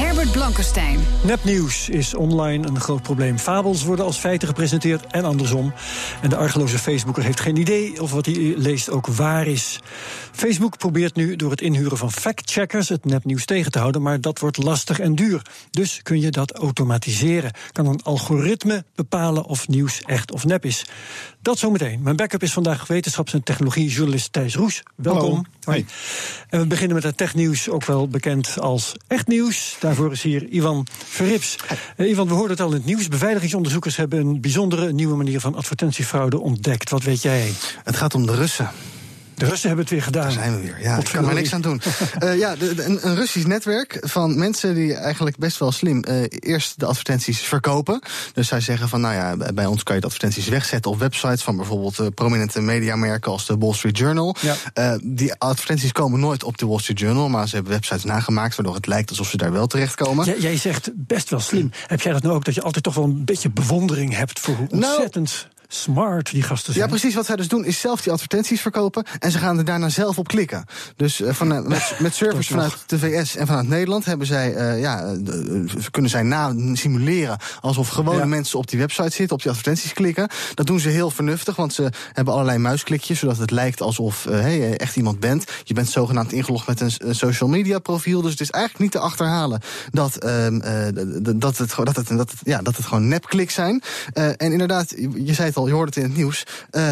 Herbert Blankenstein. Nepnieuws is online een groot probleem. Fabels worden als feiten gepresenteerd en andersom. En de argeloze Facebooker heeft geen idee of wat hij leest ook waar is. Facebook probeert nu door het inhuren van factcheckers het nepnieuws tegen te houden, maar dat wordt lastig en duur. Dus kun je dat automatiseren. Kan een algoritme bepalen of nieuws echt of nep is. Dat zometeen. Mijn backup is vandaag wetenschaps- en technologiejournalist Thijs Roes. Welkom. Hoi. En we beginnen met het technieuws, ook wel bekend als echt nieuws. Daarvoor is hier Ivan Verrips. Uh, Ivan, we hoorden het al in het nieuws. Beveiligingsonderzoekers hebben een bijzondere nieuwe manier van advertentiefraude ontdekt. Wat weet jij? Het gaat om de Russen. De Russen hebben het weer gedaan. Daar zijn we weer. Ja, ik kan er niks aan doen. uh, ja, de, de, een, een, Russisch netwerk van mensen die eigenlijk best wel slim uh, eerst de advertenties verkopen. Dus zij zeggen van, nou ja, bij ons kan je de advertenties wegzetten op websites van bijvoorbeeld uh, prominente mediamerken als de Wall Street Journal. Ja. die advertenties komen nooit op de Wall Street Journal, maar ze hebben websites nagemaakt waardoor het lijkt alsof ze daar wel terechtkomen. Jij zegt best wel slim. Heb jij dat nou ook dat je altijd toch wel een beetje bewondering hebt voor hoe ontzettend. Nou, smart die gasten zijn. Ja, precies. Wat zij dus doen is zelf die advertenties verkopen en ze gaan er daarna zelf op klikken. Dus uh, van, uh, met, met servers vanuit de VS en vanuit Nederland hebben zij, uh, ja, kunnen zij na simuleren alsof gewone ja. mensen op die website zitten, op die advertenties klikken. Dat doen ze heel vernuftig, want ze hebben allerlei muisklikjes, zodat het lijkt alsof hey, echt iemand bent. Je bent zogenaamd ingelogd met een, social media profiel, dus het is eigenlijk niet te achterhalen dat, dat, het, dat, het, dat, het, ja, dat het gewoon nepkliks zijn. en inderdaad, je zei het al, je hoort het in het nieuws. Uh,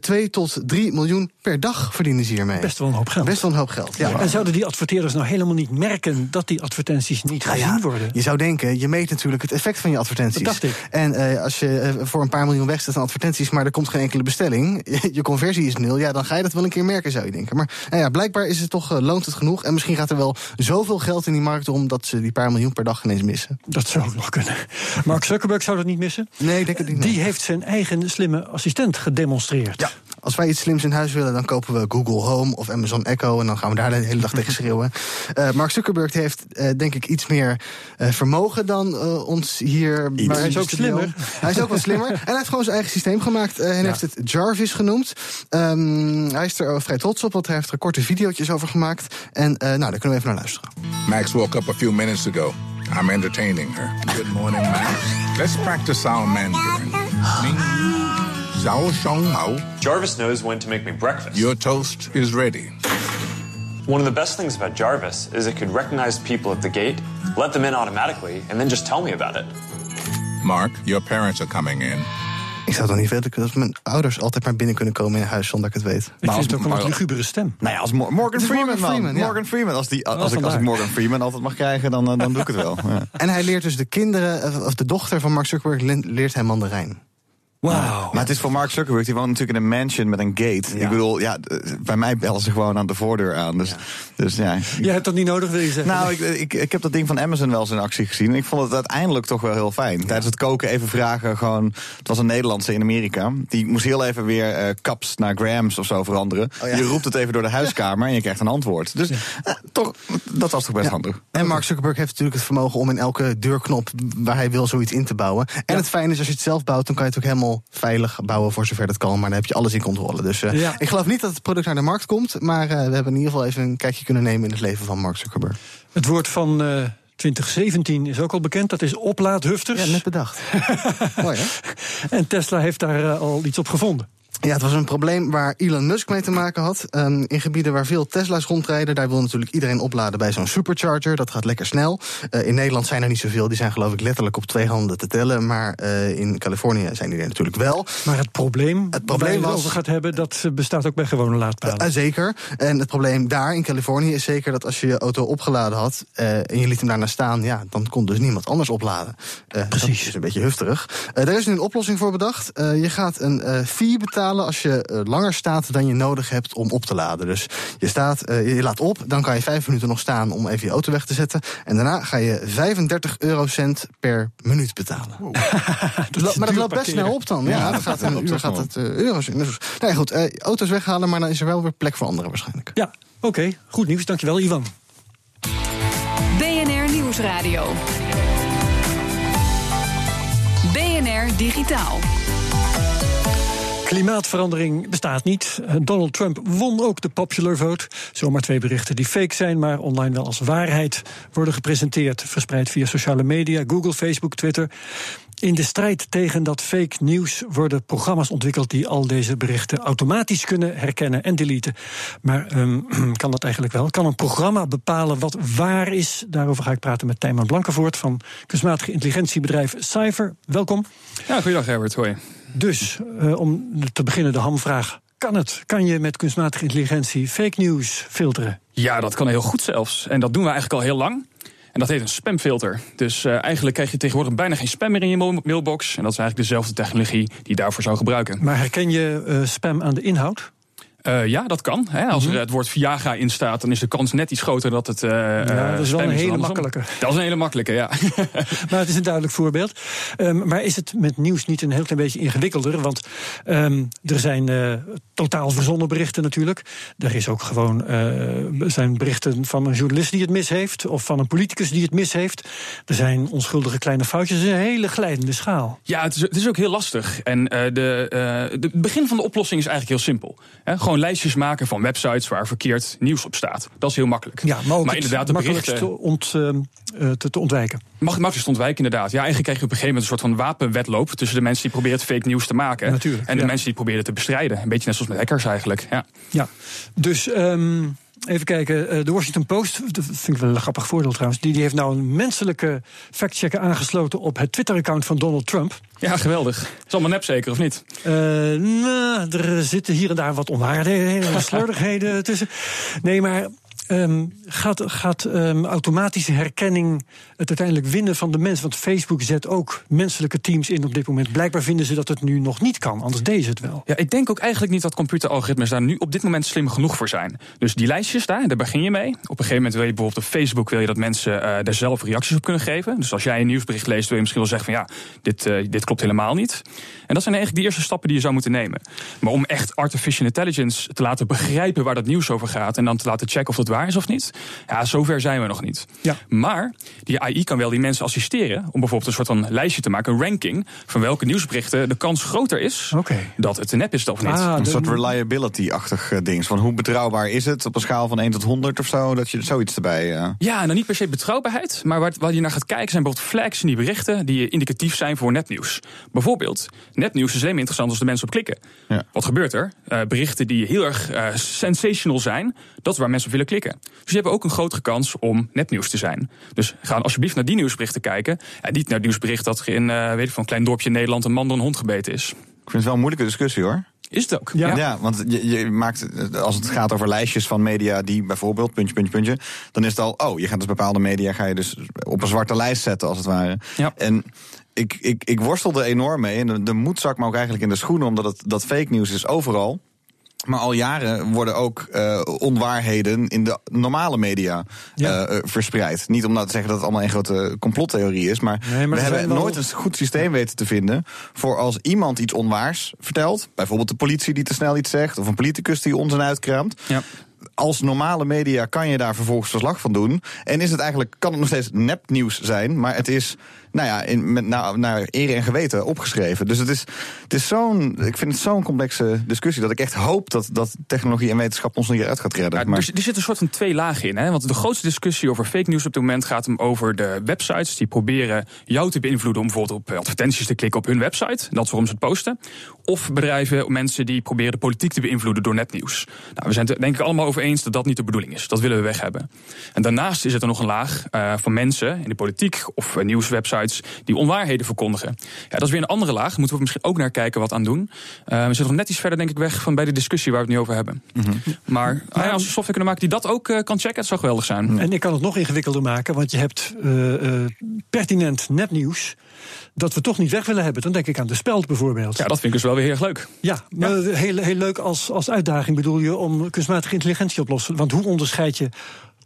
2 tot 3 miljoen per dag verdienen ze hiermee. Best wel een hoop geld. Best wel een hoop geld. Ja. En zouden die adverteerders nou helemaal niet merken dat die advertenties niet nou gezien ja, worden? Je zou denken, je meet natuurlijk het effect van je advertenties. Dat dacht ik. En uh, als je uh, voor een paar miljoen wegzet aan advertenties, maar er komt geen enkele bestelling, je conversie is nul, ja, dan ga je dat wel een keer merken, zou je denken. Maar nou ja, blijkbaar is het toch, loont het genoeg. En misschien gaat er wel zoveel geld in die markt om dat ze die paar miljoen per dag ineens missen. Dat zou ook nog kunnen. Mark Zuckerberg zou dat niet missen? Nee, ik denk het niet. Die heeft zijn eigen slimme assistent gedemonstreerd. Ja. Als wij iets slims in huis willen, dan kopen we Google Home of Amazon Echo. En dan gaan we daar de hele dag tegen schreeuwen. Uh, Mark Zuckerberg heeft, uh, denk ik, iets meer uh, vermogen dan ons hier. Iets. Maar hij is ook slimmer. Hij is ook wat slimmer. en hij heeft gewoon zijn eigen systeem gemaakt. en ja. heeft het Jarvis genoemd. Um, hij is er vrij trots op, want hij heeft er korte video's over gemaakt. En nou, daar kunnen we even naar luisteren. Max woke up a few minutes ago. I'm entertaining her. Good morning, Max. Let's practice our Mandarin. Zhao Shong Mao. Jarvis knows when to make me breakfast. Your toast is ready. One of the best things about Jarvis is it could recognize people at the gate, let them in automatically, and then just tell me about it. Mark, your parents are coming in. Ik zou dan niet weten dat mijn ouders altijd maar binnen kunnen komen in huis zonder dat ik het weet. Ik maar vind het ook een wat lugubere stem. Nou ja, als Mo Morgan Freeman, Morgan Freeman, man. ja. Morgan Freeman. Als, die, als, ik, als ik Morgan Freeman altijd mag krijgen, dan, dan doe ik het wel. Ja. En hij leert dus de kinderen, of de dochter van Mark Zuckerberg, leert hem mandarijn. Wow. Maar het is voor Mark Zuckerberg, die woont natuurlijk in een mansion met een gate. Ja. Ik bedoel, ja, bij mij bellen ze gewoon aan de voordeur aan. Dus ja. Dus, ja. Jij hebt dat niet nodig, wil je zeggen? Nou, ik, ik, ik heb dat ding van Amazon wel eens in actie gezien. En ik vond het uiteindelijk toch wel heel fijn. Ja. Tijdens het koken even vragen, gewoon... Het was een Nederlandse in Amerika. Die moest heel even weer uh, caps naar grams of zo veranderen. Oh, je roept het even door de huiskamer en je krijgt een antwoord. Dus uh, toch, dat was toch best handig. En Mark Zuckerberg heeft natuurlijk het vermogen om in elke deurknop waar hij wil zoiets in te bouwen. En het fijne is, als je het zelf bouwt, dan kan je het ook helemaal veilig bouwen voor zover dat kan. Maar dan heb je alles in controle. Dus uh, ja. ik geloof niet dat het product naar de markt komt. Maar uh, we hebben in ieder geval even een kijkje kunnen nemen in het leven van Mark Zuckerberg. Het woord van uh, 2017 is ook al bekend. Dat is oplaadhufters. Ja, net bedacht. Mooi hè? En Tesla heeft daar al iets op gevonden. Ja, het was een probleem waar Elon Musk mee te maken had. Um, in gebieden waar veel Tesla's rondrijden, daar wil natuurlijk iedereen opladen bij zo'n supercharger. Dat gaat lekker snel. Uh, in Nederland zijn er niet zoveel. Die zijn geloof ik letterlijk op twee handen te tellen. Maar uh, in Californië zijn die er natuurlijk wel. Maar het probleem, het probleem waar je het over gaat hebben, dat bestaat ook bij gewone laadpalen. Uh, zeker. En het probleem daar in Californië is zeker dat als je je auto opgeladen had en je liet hem daarna staan, ja, dan kon dus niemand anders opladen. Precies. Dat is een beetje hufterig. er is nu een oplossing voor bedacht. je gaat een fee betalen betalen als je eh, langer staat dan je nodig hebt om op te laden. Dus je, staat, eh, je laat op, dan kan je vijf minuten nog staan om even je auto weg te zetten. En daarna ga je 35 eurocent per minuut betalen. Dat maar dat loopt best snel op dan. Ja, dan gaat een uur gaat het eh, euro's in. Dus, nou ja, goed, eh, auto's weghalen, maar dan is er wel weer plek voor anderen waarschijnlijk. Ja, oké. Goed nieuws. Dankjewel, Ivan. BNR Nieuwsradio. BNR Digitaal. Klimaatverandering bestaat niet. Donald Trump won ook de popular vote. Zomaar twee berichten die fake zijn, maar online wel als waarheid worden gepresenteerd. Verspreid via sociale media, Google, Facebook, Twitter. In de strijd tegen dat fake nieuws worden programma's ontwikkeld die al deze berichten automatisch kunnen herkennen en deleten. Maar ehm, kan dat eigenlijk wel? Kan een programma bepalen wat waar is? Daarover ga ik praten met Tijman Blankenvoort van kunstmatige intelligentiebedrijf Cypher. Welkom. Ja, goeiedag Herbert, hoi. Dus eh, om te beginnen de hamvraag. Kan het? Kan je met kunstmatige intelligentie fake news filteren? Ja, dat kan heel goed zelfs. En dat doen we eigenlijk al heel lang. En dat heet een spamfilter. Dus eh, eigenlijk krijg je tegenwoordig bijna geen spam meer in je mail- mailbox. En dat is eigenlijk dezelfde technologie die je daarvoor zou gebruiken. Maar herken je eh, spam aan de inhoud? Eh, ja, dat kan. Hè. Als er het woord Viagra in staat, dan is de kans net iets groter dat het. eh Ja, dat is wel spam een hele andersom. makkelijke. Dat is een hele makkelijke, ja. Maar het is een duidelijk voorbeeld. Ehm, maar is het met nieuws niet een heel klein beetje ingewikkelder? Want ehm, er zijn eh, totaal verzonnen berichten natuurlijk. Er is ook gewoon eh, zijn berichten van een journalist die het mis heeft, of van een politicus die het mis heeft. Er zijn onschuldige kleine foutjes. Het is een hele glijdende schaal. Ja, het is, het is ook heel lastig. En eh, de, eh, de het begin van de oplossing is eigenlijk heel simpel. Hè, gewoon lijstjes maken van websites waar verkeerd nieuws op staat. Dat is heel makkelijk. Ja, maar maar inderdaad, de berichten. te, ont, ehm, eh, te, te ontwijken. Mag het makkelijkst ontwijken, inderdaad. Ja, eigenlijk krijg je op een gegeven moment een soort van wapenwedloop tussen de mensen die proberen fake nieuws te maken Natuurlijk, en de ja. mensen die proberen te bestrijden. Een beetje net zoals met hackers eigenlijk. Ja. Ja, dus ehm, even kijken. eh, De Washington Post, dat vind ik wel een grappig voordeel trouwens. Die, die heeft nou een menselijke factchecker aangesloten op het Twitter-account van Donald Trump. ja, geweldig. Het is allemaal nep zeker, of niet? Eh, nou, er zitten hier en daar wat onwaardigheden en slordigheden tussen. Nee, maar. Ehm, gaat gaat ehm, automatische herkenning het uiteindelijk winnen van de mens? Want Facebook zet ook menselijke teams in op dit moment. Blijkbaar vinden ze dat het nu nog niet kan, anders deden ze het wel. Ja, ik denk ook eigenlijk niet dat computeralgoritmes daar nu op dit moment slim genoeg voor zijn. Dus die lijstjes daar, daar begin je mee. Op een gegeven moment wil je bijvoorbeeld op Facebook wil je dat mensen eh, daar zelf reacties op kunnen geven. Dus als jij een nieuwsbericht leest, wil je misschien wel zeggen van ja, dit, eh, dit klopt helemaal niet. En dat zijn eigenlijk de eerste stappen die je zou moeten nemen. Maar om echt artificial intelligence te laten begrijpen waar dat nieuws over gaat en dan te laten checken of dat waar is of niet. Ja, zover zijn we nog niet. Ja. Maar die AI kan wel die mensen assisteren om bijvoorbeeld een soort van lijstje te maken, een ranking van welke nieuwsberichten de kans groter is Oké. dat het een nep is of niet. Ah, Een de- soort reliability-achtig eh, ding. Van hoe betrouwbaar is het op een schaal van 1 tot 100 of zo? Dat je zoiets erbij. eh, Ja, nou niet per se betrouwbaarheid, maar waar, waar je naar gaat kijken zijn bijvoorbeeld flags in die berichten die indicatief zijn voor nepnieuws. Bijvoorbeeld, nepnieuws is alleen maar interessant als de mensen op klikken. Ja. Wat gebeurt er? Eh, berichten die heel erg eh, sensational zijn, dat is waar mensen op willen klikken. Dus die hebben ook een grotere kans om nepnieuws te zijn. Dus ga alsjeblieft naar die nieuwsberichten kijken. En niet naar het nieuwsbericht dat er in eh, weet ik, van een klein dorpje in Nederland een man door een hond gebeten is. Ik vind het wel een moeilijke discussie hoor. Is het ook? Ja. Ja, want je, je maakt, eh, als het gaat over lijstjes van media die bijvoorbeeld, puntje, puntje, puntje, dan is het al, oh, je gaat dus bepaalde media ga je dus op een zwarte lijst zetten, als het ware. Ja. En ik, ik, ik worstel er enorm mee. En de, de moed zakt me ook eigenlijk in de schoenen, omdat het dat fake nieuws is overal. Maar al jaren worden ook eh, onwaarheden in de normale media Ja. eh, eh, verspreid. Niet om nou te zeggen dat het allemaal een grote complottheorie is. Maar, Nee, maar we hebben wel- nooit een goed systeem weten te vinden. voor als iemand iets onwaars vertelt. Bijvoorbeeld de politie die te snel iets zegt. of een politicus die onzin uitkraamt. Ja. Als normale media kan je daar vervolgens verslag van doen. En is het eigenlijk, kan het nog steeds nepnieuws zijn. maar het is nou ja, in, met, naar, naar eer en geweten opgeschreven. Dus het is, het is zo'n, ik vind het zo'n complexe discussie. dat ik echt hoop dat, dat technologie en wetenschap ons hieruit gaat redden. Ja, maar, er, er zit een soort van twee lagen in. Hè? Want de grootste discussie over fake news op dit moment gaat hem over de websites die proberen jou te beïnvloeden om bijvoorbeeld op advertenties te klikken op hun website. Dat is waarom ze het posten. Of bedrijven, mensen die proberen de politiek te beïnvloeden door nepnieuws. Nou, we zijn het er denk ik allemaal over eens dat dat niet de bedoeling is. Dat willen we weg hebben. En daarnaast is er nog een laag eh, van mensen in de politiek of eh, die onwaarheden verkondigen. Ja, dat is weer een andere laag. Moeten we misschien ook naar kijken wat aan doen. Eh, we zitten nog net iets verder denk ik weg van bij de discussie waar we het nu over hebben. Maar ah ja, als we software kunnen maken die dat ook eh, kan checken, het zou geweldig zijn. En ik kan het nog ingewikkelder maken, want je hebt eh, pertinent nepnieuws. dat we toch niet weg willen hebben. Dan denk ik aan de speld bijvoorbeeld. Ja, dat vind ik dus wel weer heel leuk. Ja, maar Heel, heel leuk als, als uitdaging bedoel je om kunstmatige intelligentie op te lossen. Want hoe onderscheid je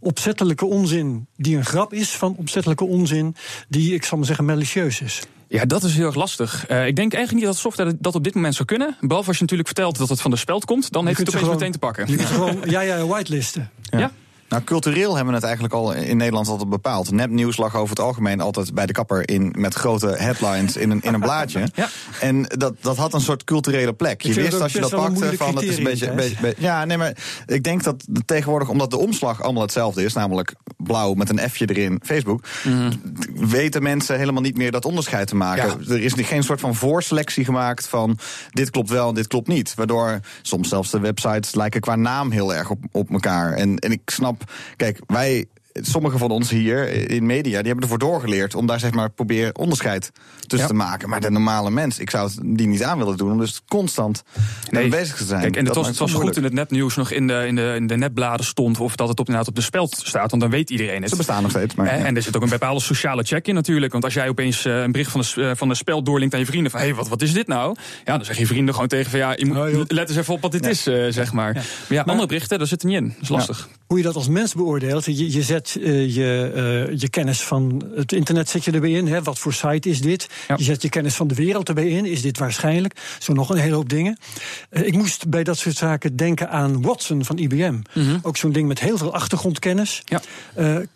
opzettelijke onzin die een grap is van opzettelijke onzin die, ik zal maar zeggen, malicieus is? Ja, dat is heel erg lastig. Uh, ik denk eigenlijk niet dat software dat op dit moment zou kunnen. Behalve als je natuurlijk vertelt dat het van de speld komt, dan heeft het opeens meteen te pakken. Je kunt gewoon, ja, ja, whitelisten. ja? ja? Nou, cultureel hebben we het eigenlijk al in Nederland altijd bepaald. Nepnieuws lag over het algemeen altijd bij de kapper in met grote headlines in een, in een blaadje. Ja. En dat, dat had een soort culturele plek. Je wist als je dat pakte van het is een beetje, beetje, Ja, nee, maar ik denk dat tegenwoordig, omdat de omslag allemaal hetzelfde is, namelijk blauw met een F'je erin, Facebook, mm weten mensen helemaal niet meer dat onderscheid te maken. Er is geen soort van voorselectie gemaakt van dit klopt wel en dit klopt niet. Waardoor soms zelfs de websites lijken qua naam heel erg op, op elkaar. En, en ik snap Kijk, wij sommigen van ons hier in media, die hebben ervoor doorgeleerd om daar zeg maar proberen onderscheid tussen te maken. Maar de normale mens, ik zou het die niet aan willen doen om dus constant nee. bezig te zijn. Kijk, en het was, het was goed in het nepnieuws nog in de, in, de, in de nepbladen stond of dat het op, inderdaad op de speld staat, want dan weet iedereen het. Ze bestaan nog steeds. Maar, en, en er zit ook een bepaalde sociale check in natuurlijk, want als jij opeens uh, een bericht van de, uh, van de speld doorlinkt aan je vrienden van hé, hey, wat, wat is dit nou? Ja, dan zeg je vrienden gewoon tegen van ja, je moet, oh, let eens even op wat dit is, uh, zeg maar. Maar ja, andere berichten, daar zit er niet in. Dat is lastig. Hoe je dat als mens beoordeelt, je, je zet je uh, je kennis van het internet zet je erbij in. Hè? Wat voor site is dit? Je zet je kennis van de wereld erbij in. Is dit waarschijnlijk? Zo nog een hele hoop dingen. Uh, ik moest bij dat soort zaken denken aan Watson van IBM. Mm -hmm. Ook zo'n ding met heel veel achtergrondkennis. Ja.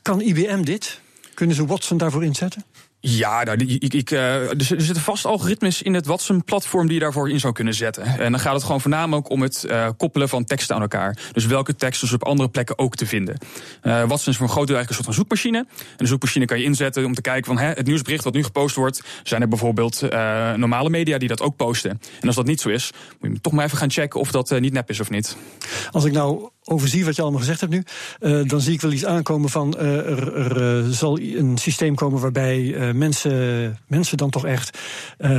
Kan IBM dit? Kunnen ze Watson daarvoor inzetten? Ja, nou, ik, ik, uh, er zitten vast algoritmes in het Watson-platform die je daarvoor in zou kunnen zetten. En dan gaat het gewoon voornamelijk om het uh, koppelen van teksten aan elkaar. Dus welke teksten dus op andere plekken ook te vinden. Uh, Watson is voor een groot deel eigenlijk een soort van zoekmachine. En de zoekmachine kan je inzetten om te kijken van hè, het nieuwsbericht wat nu gepost wordt. Zijn er bijvoorbeeld normale media die dat ook posten? En als dat niet zo is, moet je toch maar even gaan checken of dat niet nep is of niet. Als ik nou overzie wat je allemaal gezegd hebt nu, uh, dan zie ik wel iets aankomen van uh, er, er uh, zal een systeem komen waarbij mensen, mensen dan toch echt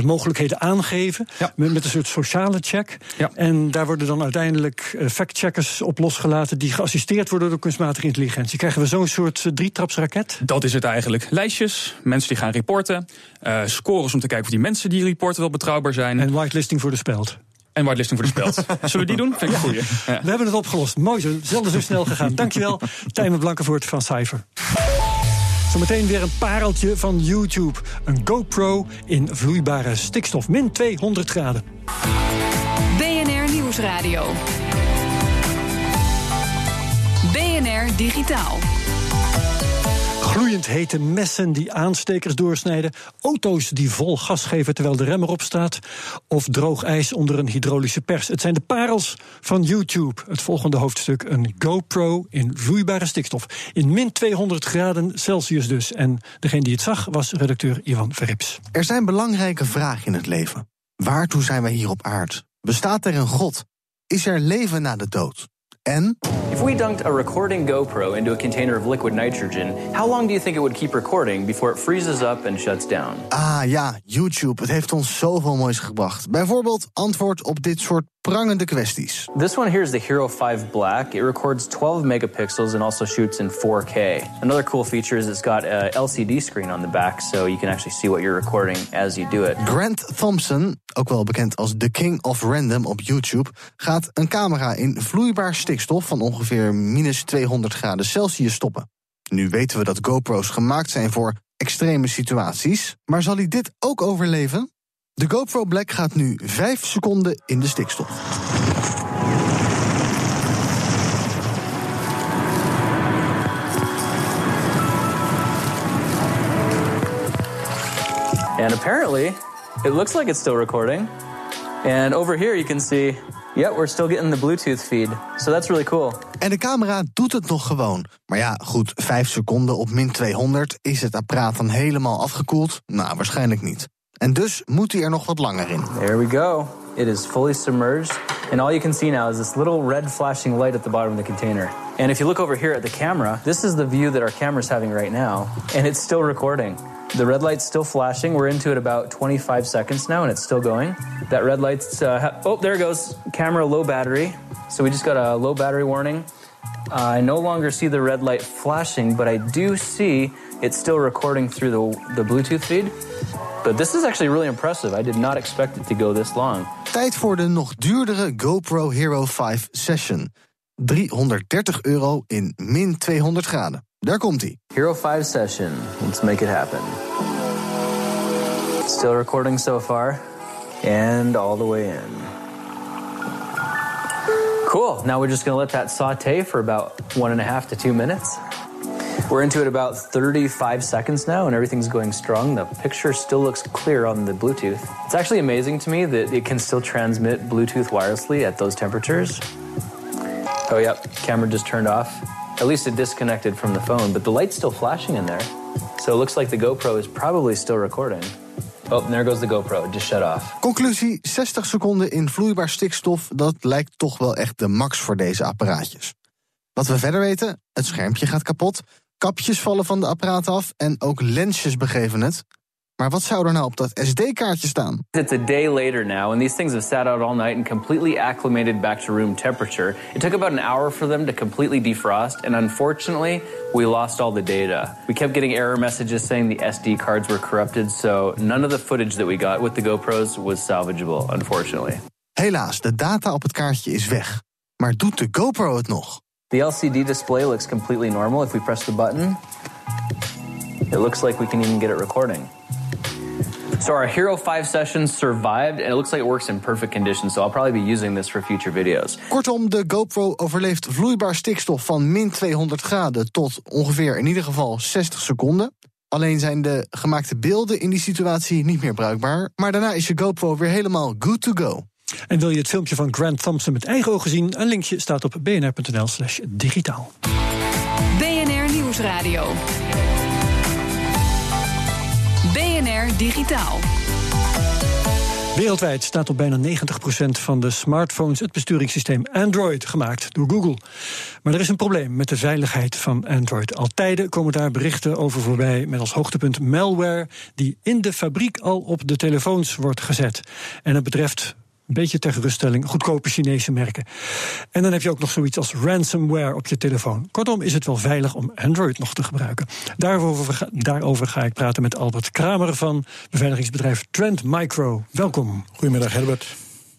mogelijkheden aangeven ja. met, met, een soort sociale check. Ja. En daar worden dan uiteindelijk factcheckers op losgelaten die geassisteerd worden door kunstmatige intelligentie. Krijgen we zo'n soort drietrapsraket? Dat is het eigenlijk. Lijstjes, mensen die gaan reporten, scores om te kijken of die mensen die reporten wel betrouwbaar zijn. En whitelisting voor de speld. En whitelisting voor de speld. Zullen we die doen? Vind ik een goeie. Ja. We hebben het opgelost. Mooi zo. Zelden zo snel gegaan. Dankjewel, Tijmen Blankenvoort van Cypher. Zometeen weer een pareltje van YouTube. Een GoPro in vloeibare stikstof. Min 200 graden. BNR Nieuwsradio. BNR Digitaal. Gloeiend hete messen die aanstekers doorsnijden. Auto's die vol gas geven terwijl de rem erop staat. Of droog ijs onder een hydraulische pers. Het zijn de parels van YouTube. Het volgende hoofdstuk: een GoPro in vloeibare stikstof. In min 200 graden Celsius dus. En degene die het zag was redacteur Ivan Verrips. Er zijn belangrijke vragen in het leven. Waartoe zijn wij hier op aarde? Bestaat er een God? Is er leven na de dood? En? If we dunked a recording GoPro into a container of liquid nitrogen, how long do you think it would keep recording before it freezes up and shuts down? Ah ja, YouTube. Het heeft ons zoveel moois gebracht. Bijvoorbeeld antwoord op dit soort prangende kwesties. This one here is the Hero 5 Black. It records 12 megapixels and also shoots in 4K. Another cool feature is it's got a LCD screen on the back, so you can actually see what you're recording as you do it. Grant Thompson, ook wel bekend als The King of Random op YouTube, gaat een camera in vloeibaar stikstof van ongeveer minus 200 graden Celsius stoppen. Nu weten we dat GoPro's gemaakt zijn voor extreme situaties, maar zal hij dit ook overleven? De GoPro Black gaat nu 5 seconden in de stikstof. And apparently, it looks like it's still recording. And over here you can see, yep, we're still getting the Bluetooth feed. So that's really cool. En de camera doet het nog gewoon. Maar ja, goed, 5 seconden op min 200. Is het apparaat dan helemaal afgekoeld? Nou, waarschijnlijk niet. En dus moet hij er nog wat langer in. There we go. It is fully submerged. And all you can see now is this little red flashing light at the bottom of the container. And if you look over here at the camera, this is the view that our camera is having right now. And it's still recording. The red light's still flashing. We're into it about 25 seconds now, and it's still going. That red light's, uh, oh, there it goes. Camera low battery. So we just got a low battery warning. I no longer see the red light flashing, but I do see it still recording through the, the Bluetooth feed. But this is actually really impressive. I did not expect it to go this long. Tijd voor de nog duurdere GoPro Hero 5 Session. 330 euro in min 200 graden. Daar komt hij. Hero 5 Session. Let's make it happen. Still recording so far. And all the way in. Cool. Now we're just going to let that saute for about one and a half to two minutes. We're into it about 35 seconds now, and everything's going strong. The picture still looks clear on the Bluetooth. It's actually amazing to me that it can still transmit Bluetooth wirelessly at those temperatures. Oh, yep, camera just turned off. At least it disconnected from the phone, but the light's still flashing in there. So it looks like the GoPro is probably still recording. Oh, there goes the GoPro. Just shut off. Conclusie: 60 seconden in vloeibaar stikstof. Dat lijkt toch wel echt de max voor deze apparaatjes. Wat we verder weten: het schermpje gaat kapot. Kapjes vallen van de apparaat af en ook lensjes begeven het. Maar wat zou er nou op dat SD-kaartje staan? It's a day later now, and these things have sat out all night and completely acclimated back to room temperature. It took about an hour for them to completely defrost, and unfortunately, we lost all the data. We kept getting error messages saying the SD cards were corrupted, so none of the footage that we got with the GoPros was salvageable, unfortunately. Helaas, de data op het kaartje is weg. Maar doet de GoPro het nog? The LCD display looks completely normal if we press the button. It looks like we can even get it recording. So our Hero 5 session survived, and it looks like it works in perfect conditions. So I'll probably be using this for future videos. Kortom, de GoPro overleeft vloeibaar stikstof van min 200 graden tot ongeveer in ieder geval 60 seconden. Alleen zijn de gemaakte beelden in die situatie niet meer bruikbaar. Maar daarna is je GoPro weer helemaal good to go. En wil je het filmpje van Grant Thompson met eigen ogen zien? Een linkje staat op bnr.nl/slash digitaal. BNR Nieuwsradio. BNR Digitaal. Wereldwijd staat op bijna 90% van de smartphones het besturingssysteem Android gemaakt door Google. Maar er is een probleem met de veiligheid van Android. Al tijden komen daar berichten over voorbij met als hoogtepunt malware die in de fabriek al op de telefoons wordt gezet. En het betreft een beetje ter geruststelling, goedkope Chinese merken. En dan heb je ook nog zoiets als ransomware op je telefoon. Kortom, is het wel veilig om Android nog te gebruiken. Daarover, daarover ga ik praten met Albert Kramer van beveiligingsbedrijf Trend Micro. Welkom. Goedemiddag, Herbert.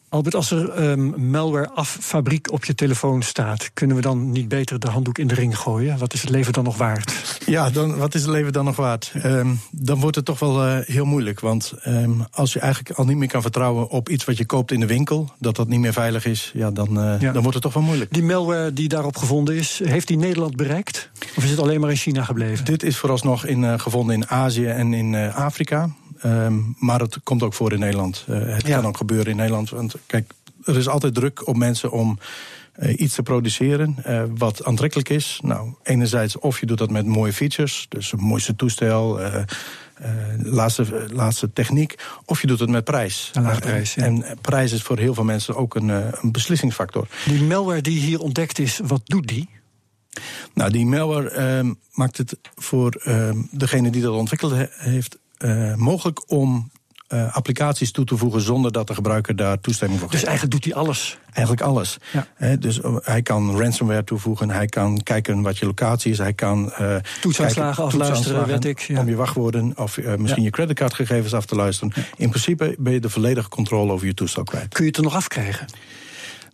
Albert, als er um, malware af fabriek op je telefoon staat, kunnen we dan niet beter de handdoek in de ring gooien? Wat is het leven dan nog waard? Ja, dan, wat is het leven dan nog waard? Um, dan wordt het toch wel uh, heel moeilijk. Want um, als je eigenlijk al niet meer kan vertrouwen op iets wat je koopt in de winkel, dat dat niet meer veilig is, ja, dan, uh, ja. dan wordt het toch wel moeilijk. Die malware die daarop gevonden is, heeft die Nederland bereikt? Of is het alleen maar in China gebleven? Dit is vooralsnog in, uh, gevonden in Azië en in Afrika. Um, maar het komt ook voor in Nederland. Uh, het ja. kan ook gebeuren in Nederland. Want kijk, er is altijd druk op mensen om uh, iets te produceren uh, wat aantrekkelijk is. Nou, enerzijds of je doet dat met mooie features, dus een mooiste toestel, laatste, laatste techniek, of je doet het met prijs. Een laag prijs. Ja. En prijs is voor heel veel mensen ook een, een beslissingsfactor. Die malware die hier ontdekt is, wat doet die? Nou, die malware uh, maakt het voor uh, degene die dat ontwikkeld he heeft uh, mogelijk om uh, applicaties toe te voegen zonder dat de gebruiker daar toestemming voor geeft. Dus eigenlijk doet hij alles? Eigenlijk alles. Ja. He, dus hij kan ransomware toevoegen, hij kan kijken wat je locatie is, hij kan uh, toetsaanslagen afluisteren, weet ik. Ja. Om je wachtwoorden of uh, misschien ja. je creditcardgegevens af te luisteren. In principe ben je de volledige controle over je toestel kwijt. Kun je het er nog afkrijgen?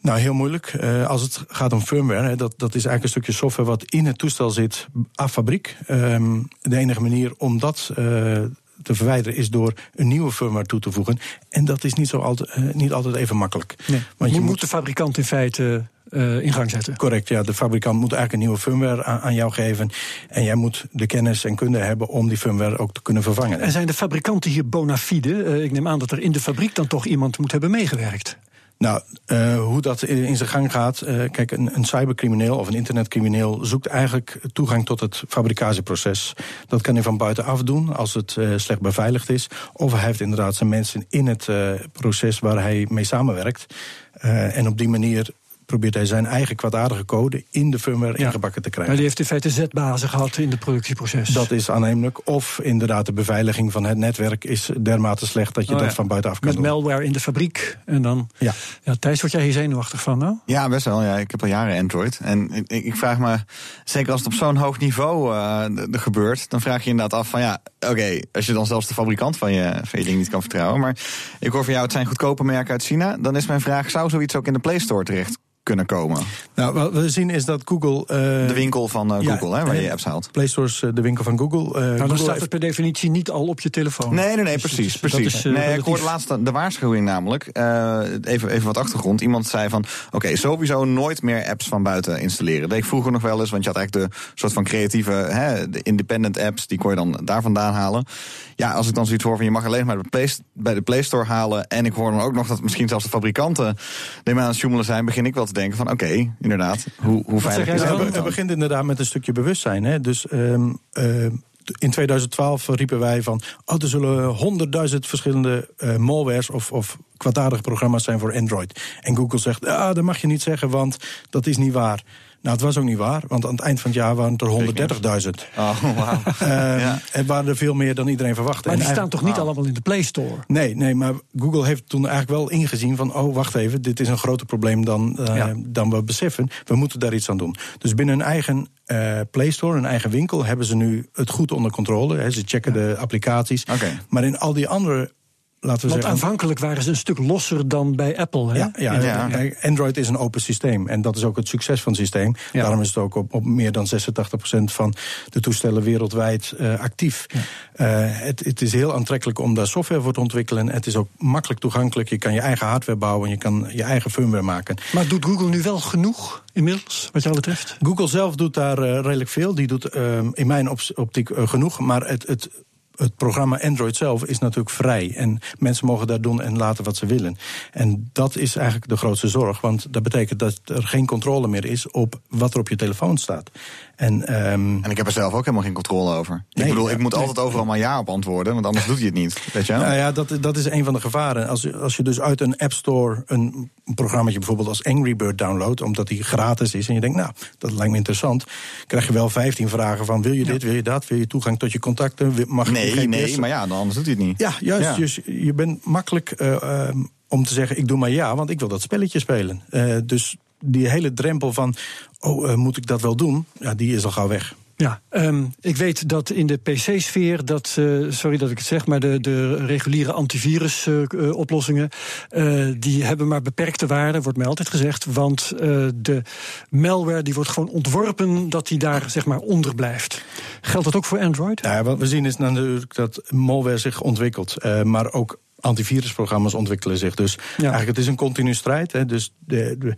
Nou, heel moeilijk. Uh, als het gaat om firmware, hè, dat, dat is eigenlijk een stukje software wat in het toestel zit, af fabriek. Um, de enige manier om dat uh, te verwijderen is door een nieuwe firmware toe te voegen. En dat is niet, zo altijd, uh, niet altijd even makkelijk. Nee. Want je moet, moet de fabrikant in feite uh, in gang zetten. Correct, ja. De fabrikant moet eigenlijk een nieuwe firmware aan, aan, jou geven. En jij moet de kennis en kunde hebben om die firmware ook te kunnen vervangen. En zijn de fabrikanten hier bona fide? Uh, ik neem aan dat er in de fabriek dan toch iemand moet hebben meegewerkt. Nou, uh, hoe dat in, zijn gang gaat. Uh, kijk, een, een, cybercrimineel of een internetcrimineel zoekt eigenlijk toegang tot het fabricatieproces. Dat kan hij van buitenaf doen als het uh, slecht beveiligd is. Of hij heeft inderdaad zijn mensen in het proces waar hij mee samenwerkt. en op die manier probeert hij zijn eigen kwaadaardige code in de firmware ingebakken te krijgen. Maar die heeft in feite zetbazen gehad in het productieproces. Dat is aannemelijk. Of inderdaad, de beveiliging van het netwerk is dermate slecht dat je Oh, dat ja. van buitenaf kan Met doen. malware in de fabriek. En dan. Ja. Ja, Thijs, word jij hier zenuwachtig van, nou? Ja, best wel. Ja. Ik heb al jaren Android. En ik, ik vraag me, zeker als het op zo'n hoog niveau eh, gebeurt, dan vraag je je inderdaad af van ja, oké, als je dan zelfs de fabrikant van je, van je ding niet kan vertrouwen. Maar ik hoor van jou, het zijn goedkope merken uit China. Dan is mijn vraag, zou zoiets ook in de Play Store terecht kunnen komen? Nou, wat we zien is dat Google. eh, De winkel van eh, ja, Google, hè, waar je eh, je apps haalt. Play Store is eh, de winkel van Google. Eh, Nou, dan Google staat het per definitie niet al op je telefoon. Nee, nee, nee, Dus precies. is- precies. dat is, eh, nee, ik hoorde laatst de waarschuwing namelijk. eh, even, even wat achtergrond. Iemand zei van, oké, sowieso nooit meer apps van buiten installeren. Dat deed ik vroeger nog wel eens, want je had eigenlijk de soort van creatieve, hè, de independent apps, die kon je dan daar vandaan halen. Ja, als ik dan zoiets hoor van, je mag alleen maar de Play, bij de Play Store halen. En ik hoor dan ook nog dat misschien zelfs de fabrikanten ermee aan het joemelen zijn. Begin ik wel te denken van, oké, inderdaad, hoe, hoe veilig is dat het, begint inderdaad met een stukje bewustzijn. Hè? Dus ehm, eh, in 2012 riepen wij van. Oh, er zullen honderdduizend verschillende eh, malwares of, of kwaadaardige programma's zijn voor Android. En Google zegt: ah, dat mag je niet zeggen, want dat is niet waar. Nou, het was ook niet waar, want aan het eind van het jaar waren het er 130.000. Oh, wauw. Ehm, Het waren er veel meer dan iedereen verwachtte. Maar En die staan toch niet allemaal in de Play Store? Nee, nee, maar Google heeft toen eigenlijk wel ingezien van... oh, wacht even, dit is een groter probleem dan, eh, Ja. dan we beseffen. We moeten daar iets aan doen. Dus binnen hun eigen eh, Play Store, hun eigen winkel... hebben ze nu het goed onder controle. Hè. Ze checken de applicaties. Oké. Maar in al die andere, laten we Want zeggen... aanvankelijk waren ze een stuk losser dan bij Apple. Hè? Ja, ja, Ja. kijk, Android is een open systeem. En dat is ook het succes van het systeem. Daarom is het ook op, op meer dan 86% van de toestellen wereldwijd eh, actief. Eh, het, het is heel aantrekkelijk om daar software voor te ontwikkelen. Het is ook makkelijk toegankelijk. Je kan je eigen hardware bouwen. Je kan je eigen firmware maken. Maar doet Google nu wel genoeg inmiddels, wat jou betreft? Google zelf doet daar eh, redelijk veel. Die doet eh, in mijn op- optiek eh, genoeg. Maar het, het, het programma Android zelf is natuurlijk vrij. En mensen mogen daar doen en laten wat ze willen. En dat is eigenlijk de grootste zorg. Want dat betekent dat er geen controle meer is op wat er op je telefoon staat. En, ehm, En ik heb er zelf ook helemaal geen controle over. Nee, ik bedoel, ik moet nee. altijd overal maar ja op antwoorden, want anders doet hij het niet. Weet je? Nou ja, dat, dat is een van de gevaren. Als, je- als je dus uit een App Store een programma bijvoorbeeld als Angry Bird downloadt, omdat die gratis is, en je denkt, nou, dat lijkt me interessant, krijg je wel 15 vragen van: wil je dit, wil je dat, wil je toegang tot je contacten, mag je nee, geen nee, maar ja, dan anders doet hij het niet. Ja, juist. Ja. Dus je bent makkelijk eh, ehm, om te zeggen: ik doe maar ja, want ik wil dat spelletje spelen. Eh, dus die hele drempel van: oh, eh, moet ik dat wel doen? Ja, die is al gauw weg. Ja, ehm, ik weet dat in de PC-sfeer, dat, eh, sorry dat ik het zeg, maar de, de reguliere antivirus-oplossingen, die hebben maar beperkte waarde, wordt mij altijd gezegd. Want eh, de malware die wordt gewoon ontworpen dat die daar zeg maar onder blijft. Geldt dat ook voor Android? Ja, wat we zien is natuurlijk dat malware zich ontwikkelt, eh, maar ook antivirusprogramma's ontwikkelen zich. Dus eigenlijk het is een continu strijd. Hè, dus de, de-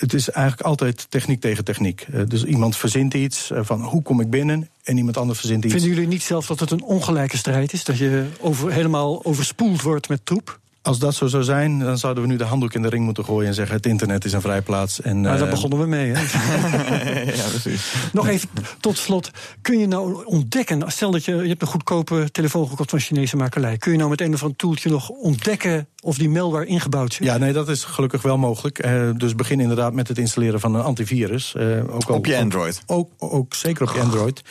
het is eigenlijk altijd techniek tegen techniek. Eh, dus iemand verzint iets eh, van hoe kom ik binnen en iemand anders verzint iets. Vinden jullie niet zelf dat het een ongelijke strijd is? Dat je over, helemaal overspoeld wordt met troep? Als dat zo zou zijn, dan zouden we nu de handdoek in de ring moeten gooien en zeggen: het internet is een vrijplaats. En, Maar daar eh, begonnen we mee. Hè? ja, precies. Nog even tot slot. Kun je nou ontdekken, stel dat je, je hebt een goedkope telefoon gekocht van Chinese makelij. Kun je nou met een of ander toeltje nog ontdekken of die malware ingebouwd zit? Ja, nee, dat is gelukkig wel mogelijk. Eh, dus begin inderdaad met het installeren van een antivirus. eh, ook al- Op je Android? Ook, ook, zeker op je Android.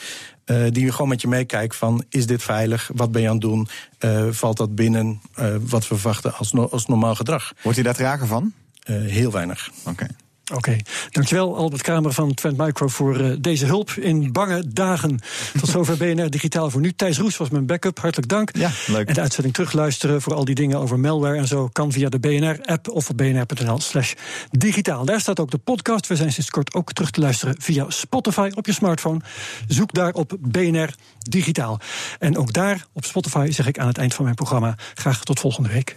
Eh, die gewoon met je meekijkt van, is dit veilig? Wat ben je aan het doen? Eh, valt dat binnen eh, wat we verwachten als, no- als normaal gedrag? Wordt hij daar trager van? Heel weinig. Oké. Oké, dankjewel Albert Kramer van Trend Micro voor eh, deze hulp in bange dagen. Tot zover BNR Digitaal voor nu. Thijs Roes was mijn backup, hartelijk dank. Ja, leuk. En de uitzending terugluisteren voor al die dingen over malware en zo... kan via de BNR-app of op bnr.nl slash digitaal. Daar staat ook de podcast. We zijn sinds kort ook terug te luisteren via Spotify op je smartphone. Zoek daar op BNR Digitaal. En ook daar op Spotify zeg ik aan het eind van mijn programma... graag tot volgende week.